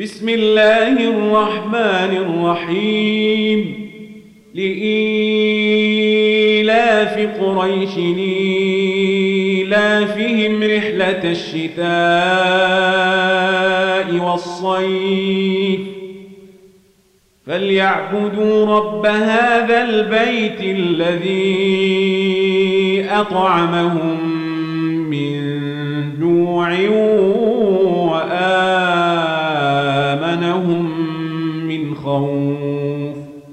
بسم الله الرحمن الرحيم. لإيلاف قريش إيلافهم رحلة الشتاء والصيف. فليعبدوا رب هذا البيت الذي أطعمهم من جوع أيمانهم من خوف